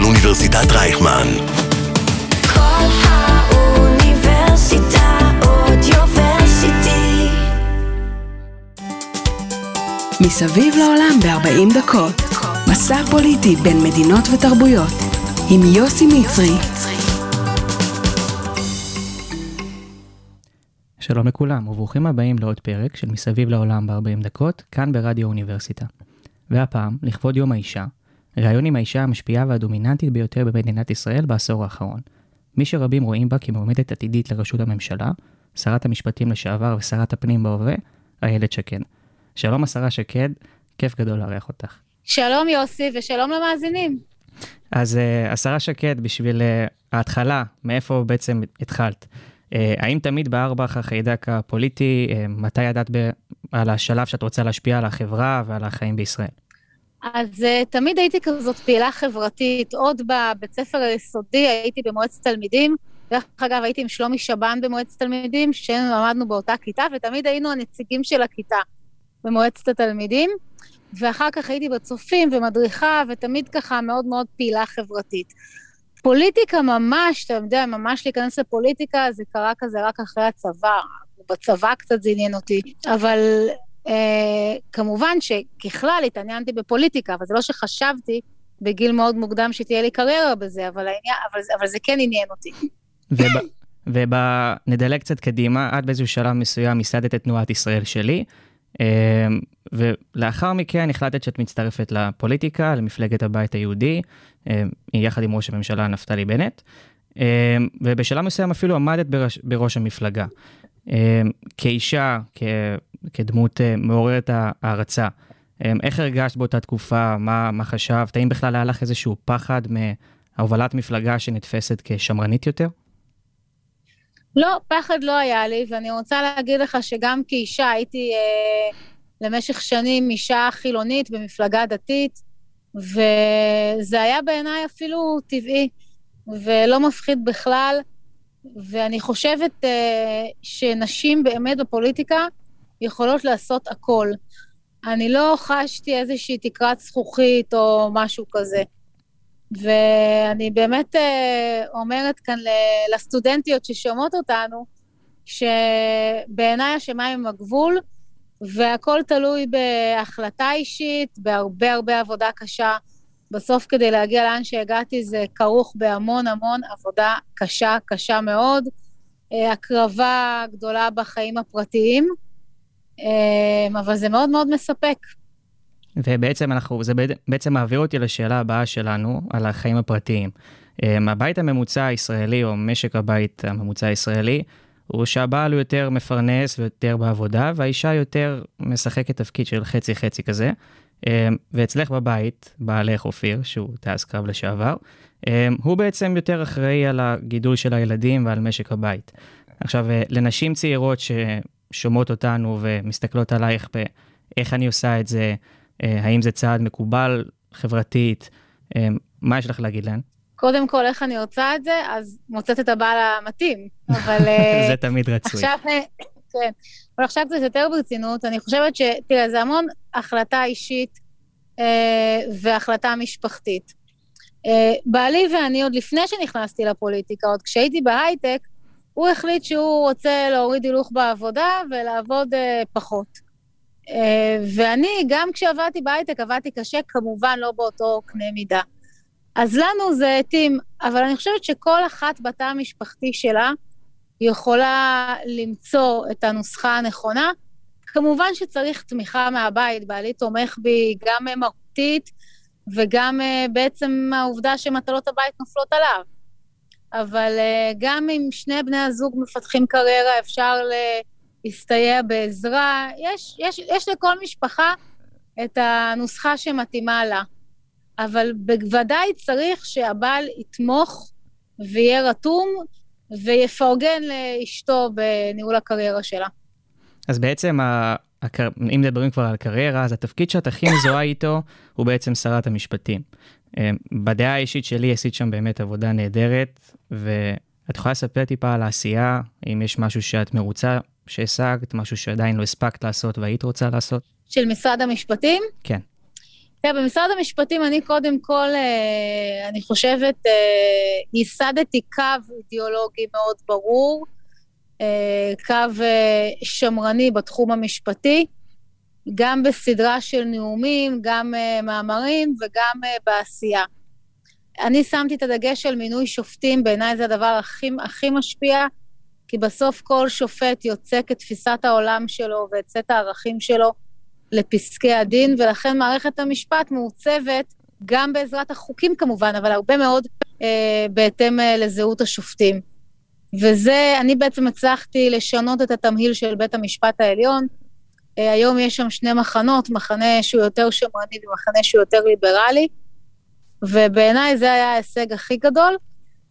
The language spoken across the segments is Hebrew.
של אוניברסיטת רייכמן. כל האוניברסיטה אודיוורסיטי. מסביב לעולם ב-40 דקות. מסע פוליטי בין מדינות ותרבויות. עם יוסי מצרי. שלום לכולם וברוכים הבאים לעוד פרק של מסביב לעולם ב-40 דקות, כאן ברדיו אוניברסיטה. והפעם, לכבוד יום האישה, ראיון עם האישה המשפיעה והדומיננטית ביותר במדינת ישראל בעשור האחרון. מי שרבים רואים בה כמועמדת עתידית לראשות הממשלה, שרת המשפטים לשעבר ושרת הפנים בהווה, איילת שקד. שלום השרה שקד, כיף גדול לארח אותך. שלום יוסי ושלום למאזינים. אז uh, השרה שקד, בשביל uh, ההתחלה, מאיפה בעצם התחלת? Uh, האם תמיד בער בך החיידק הפוליטי? Uh, מתי ידעת ב- על השלב שאת רוצה להשפיע על החברה ועל החיים בישראל? אז uh, תמיד הייתי כזאת פעילה חברתית. עוד בבית ספר היסודי הייתי במועצת תלמידים. דרך אגב, הייתי עם שלומי שבן במועצת תלמידים, שנינו למדנו באותה כיתה, ותמיד היינו הנציגים של הכיתה במועצת התלמידים. ואחר כך הייתי בצופים ומדריכה, ותמיד ככה מאוד מאוד פעילה חברתית. פוליטיקה ממש, אתה יודע, ממש להיכנס לפוליטיקה, זה קרה כזה רק אחרי הצבא. בצבא קצת זה עניין אותי. אבל כמובן שככלל התעניינתי בפוליטיקה, אבל זה לא שחשבתי בגיל מאוד מוקדם שתהיה לי קריירה בזה, אבל, העניין, אבל, אבל זה כן עניין אותי. ונדלג קצת קדימה, את באיזשהו שלב מסוים ייסדת את תנועת ישראל שלי, אה, ולאחר מכן החלטת שאת מצטרפת לפוליטיקה, למפלגת הבית היהודי, אה, יחד עם ראש הממשלה נפתלי בנט, אה, ובשלב מסוים אפילו עמדת בראש, בראש המפלגה. כאישה, כ, כדמות מעוררת הערצה, איך הרגשת באותה תקופה? מה, מה חשבת? האם בכלל היה לך איזשהו פחד מהובלת מפלגה שנתפסת כשמרנית יותר? לא, פחד לא היה לי, ואני רוצה להגיד לך שגם כאישה הייתי אה, למשך שנים אישה חילונית במפלגה דתית, וזה היה בעיניי אפילו טבעי, ולא מפחיד בכלל, ואני חושבת אה, שנשים באמת בפוליטיקה יכולות לעשות הכל. אני לא חשתי איזושהי תקרת זכוכית או משהו כזה. ואני באמת אה, אומרת כאן לסטודנטיות ששומעות אותנו, שבעיניי השמיים הם הגבול, והכל תלוי בהחלטה אישית, בהרבה הרבה עבודה קשה. בסוף כדי להגיע לאן שהגעתי זה כרוך בהמון המון עבודה קשה, קשה מאוד, אה, הקרבה גדולה בחיים הפרטיים, אה, אבל זה מאוד מאוד מספק. ובעצם אנחנו, זה בעצם מעביר אותי לשאלה הבאה שלנו, על החיים הפרטיים. אמ, הבית הממוצע הישראלי, או משק הבית הממוצע הישראלי, הוא שהבעל הוא יותר מפרנס ויותר בעבודה, והאישה יותר משחקת תפקיד של חצי-חצי כזה. אמ, ואצלך בבית, בעלך אופיר, שהוא טייס קרב לשעבר, אמ, הוא בעצם יותר אחראי על הגידול של הילדים ועל משק הבית. עכשיו, אה, לנשים צעירות ששומעות אותנו ומסתכלות עלייך באיך אני עושה את זה, אה, האם זה צעד מקובל חברתית? אה, מה יש לך להגיד להן? קודם כל, איך אני רוצה את זה? אז מוצאת את הבעל המתאים, אבל... אה, זה תמיד רצוי. עכשיו, כן, אבל עכשיו קצת יותר ברצינות, אני חושבת ש... תראה, זה המון החלטה אישית אה, והחלטה משפחתית. אה, בעלי ואני, עוד לפני שנכנסתי לפוליטיקה, עוד כשהייתי בהייטק, הוא החליט שהוא רוצה להוריד הילוך בעבודה ולעבוד אה, פחות. אה, ואני, גם כשעבדתי בהייטק, עבדתי קשה, כמובן לא באותו קנה מידה. אז לנו זה התאים, אבל אני חושבת שכל אחת בתא המשפחתי שלה יכולה למצוא את הנוסחה הנכונה. כמובן שצריך תמיכה מהבית, בעלי תומך בי גם מהותית וגם אה, בעצם העובדה שמטלות הבית נופלות עליו. אבל אה, גם אם שני בני הזוג מפתחים קריירה, אפשר להסתייע בעזרה. יש, יש, יש לכל משפחה את הנוסחה שמתאימה לה. אבל בוודאי צריך שהבעל יתמוך ויהיה רתום ויפרגן לאשתו בניהול הקריירה שלה. אז בעצם, אם מדברים כבר על קריירה, אז התפקיד שאת הכי מזוהה איתו הוא בעצם שרת המשפטים. אה, בדעה האישית שלי עשית שם באמת עבודה נהדרת, ואת יכולה לספר טיפה על העשייה, אם יש משהו שאת מרוצה שהשגת, משהו שעדיין לא הספקת לעשות והיית רוצה לעשות? של משרד המשפטים? כן. תראה, במשרד המשפטים אני קודם כל, אה, אני חושבת, אה, ייסדתי קו אידיאולוגי מאוד ברור, אה, קו שמרני בתחום המשפטי, גם בסדרה של נאומים, גם מאמרים וגם בעשייה. אני שמתי את הדגש על מינוי שופטים, בעיניי זה הדבר הכי, הכי משפיע, כי בסוף כל שופט יוצא כתפיסת העולם שלו ואת סט הערכים שלו לפסקי הדין, ולכן מערכת המשפט מעוצבת גם בעזרת החוקים כמובן, אבל הרבה מאוד אה, בהתאם אה, לזהות השופטים. וזה, אני בעצם הצלחתי לשנות את התמהיל של בית המשפט העליון. אה, היום יש שם שני מחנות, מחנה שהוא יותר שמרני ומחנה שהוא יותר ליברלי, ובעיניי זה היה ההישג הכי גדול.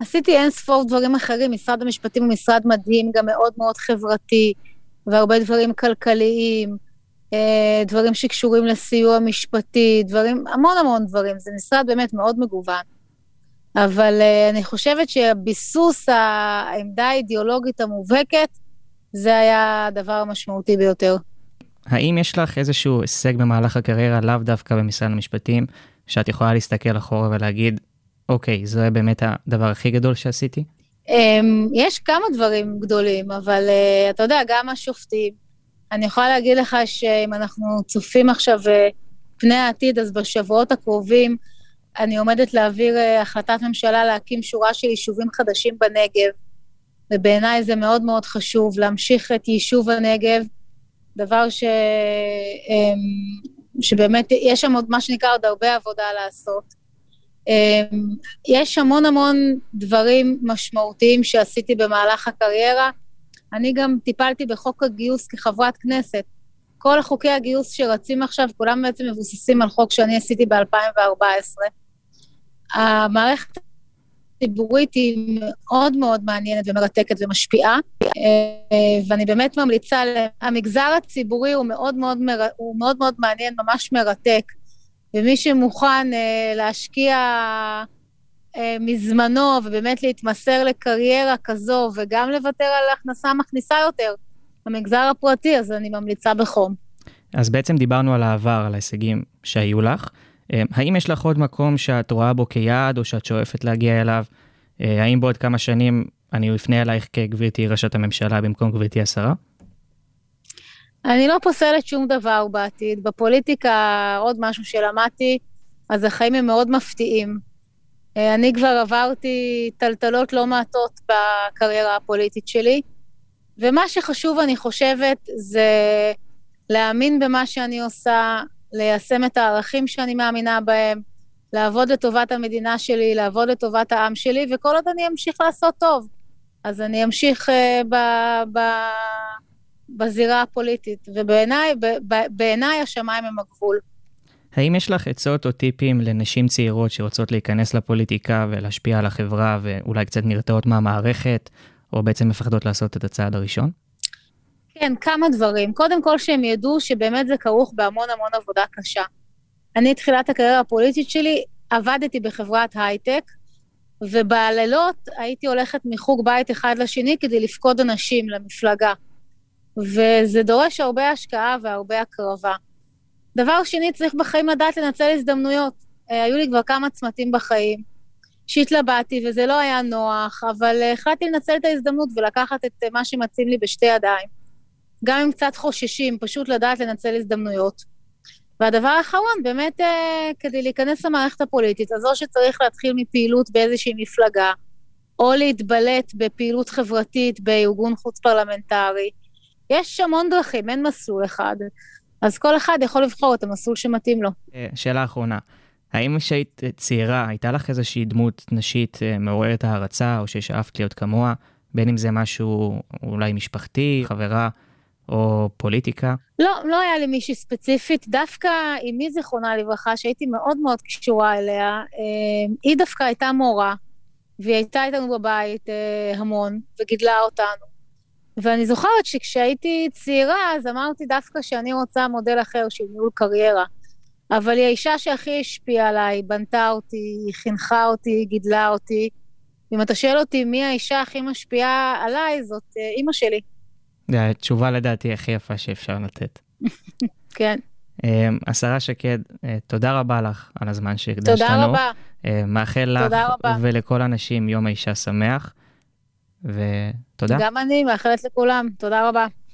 עשיתי אין ספור דברים אחרים, משרד המשפטים הוא משרד מדהים, גם מאוד מאוד חברתי, והרבה דברים כלכליים, דברים שקשורים לסיוע משפטי, דברים, המון המון דברים. זה משרד באמת מאוד מגוון. אבל uh, אני חושבת שביסוס העמדה האידיאולוגית המובהקת, זה היה הדבר המשמעותי ביותר. האם יש לך איזשהו הישג במהלך הקריירה, לאו דווקא במשרד המשפטים, שאת יכולה להסתכל אחורה ולהגיד, אוקיי, זה באמת הדבר הכי גדול שעשיתי? Um, יש כמה דברים גדולים, אבל uh, אתה יודע, גם השופטים, אני יכולה להגיד לך שאם אנחנו צופים עכשיו אה, פני העתיד, אז בשבועות הקרובים אני עומדת להעביר אה, החלטת ממשלה להקים שורה של יישובים חדשים בנגב, ובעיניי זה מאוד מאוד חשוב להמשיך את יישוב הנגב, דבר ש... אמ, שבאמת יש שם עוד מה שנקרא עוד הרבה עבודה לעשות. אמ, יש המון המון דברים משמעותיים שעשיתי במהלך הקריירה, אני גם טיפלתי בחוק הגיוס כחברת כנסת. כל חוקי הגיוס שרצים עכשיו, כולם בעצם מבוססים על חוק שאני עשיתי ב-2014. המערכת הציבורית היא מאוד מאוד מעניינת ומרתקת ומשפיעה, אה, ואני באמת ממליצה, המגזר הציבורי הוא מאוד מאוד, מר... הוא מאוד, מאוד מעניין, ממש מרתק, ומי שמוכן אה, להשקיע אה, מזמנו ובאמת להתמסר לקריירה כזו וגם לוותר על הכנסה מכניסה יותר במגזר הפרטי, אז אני ממליצה בחום. אז בעצם דיברנו על העבר, על ההישגים שהיו לך. אה, האם יש לך עוד מקום שאת רואה בו כיעד או שאת שואפת להגיע אליו? אה, האם בעוד כמה שנים אני אפנה אלייך כגברתי ראשת הממשלה במקום גברתי השרה? אני לא פוסלת שום דבר בעתיד. בפוליטיקה, עוד משהו שלמדתי, אז החיים הם מאוד מפתיעים. אה, אני כבר עברתי טלטלות לא מעטות בקריירה הפוליטית שלי, ומה שחשוב, אני חושבת, זה להאמין במה שאני עושה, ליישם את הערכים שאני מאמינה בהם, לעבוד לטובת המדינה שלי, לעבוד לטובת העם שלי, וכל עוד אני אמשיך לעשות טוב, אז אני אמשיך uh, ב, ב, בזירה הפוליטית. ובעיניי השמיים הם הגבול. האם יש לך עצות או טיפים לנשים צעירות שרוצות להיכנס לפוליטיקה ולהשפיע על החברה ואולי קצת נרתעות מהמערכת, או בעצם מפחדות לעשות את הצעד הראשון? כן, כמה דברים. קודם כל שהם ידעו שבאמת זה כרוך בהמון המון עבודה קשה. אני, תחילת הקריירה הפוליטית שלי, עבדתי בחברת הייטק, ובלילות הייתי הולכת מחוג בית אחד לשני כדי לפקוד אנשים למפלגה. וזה דורש הרבה השקעה והרבה הקרבה. דבר שני, צריך בחיים לדעת לנצל הזדמנויות. אה, היו לי כבר כמה צמתים בחיים שהתלבטתי וזה לא היה נוח, אבל אה, החלטתי לנצל את ההזדמנות ולקחת את אה, מה שמציעים לי בשתי ידיים. גם אם קצת חוששים, פשוט לדעת לנצל הזדמנויות. והדבר האחרון, באמת, כדי להיכנס למערכת הפוליטית, אז או שצריך להתחיל מפעילות באיזושהי מפלגה, או להתבלט בפעילות חברתית בארגון חוץ-פרלמנטרי. יש המון דרכים, אין מסלול אחד. אז כל אחד יכול לבחור את המסלול שמתאים לו. אה, שאלה אחרונה, האם כשהיית צעירה, הייתה לך איזושהי דמות נשית אה, מעוררת הערצה, או ששאפת להיות כמוה, בין אם זה משהו אולי משפחתי, חברה או פוליטיקה? לא, לא היה לי מישהי ספציפית, דווקא אמי זיכרונה לברכה, שהייתי מאוד מאוד קשורה אליה, אה, היא דווקא הייתה מורה, והיא הייתה איתנו בבית המון, וגידלה אותנו. ואני זוכרת שכשהייתי צעירה, אז אמרתי דווקא שאני רוצה מודל אחר של ניהול קריירה. אבל היא האישה שהכי השפיעה עליי, בנתה אותי, חינכה אותי, גידלה אותי. אם אתה שואל אותי מי האישה הכי משפיעה עליי, זאת uh, אימא שלי. זו התשובה לדעתי הכי יפה שאפשר לתת. כן. השרה שקד, תודה רבה לך על הזמן שהקדשת לנו. תודה רבה. מאחל לך. ולכל הנשים יום האישה שמח, ותודה. גם אני מאחלת לכולם, תודה רבה.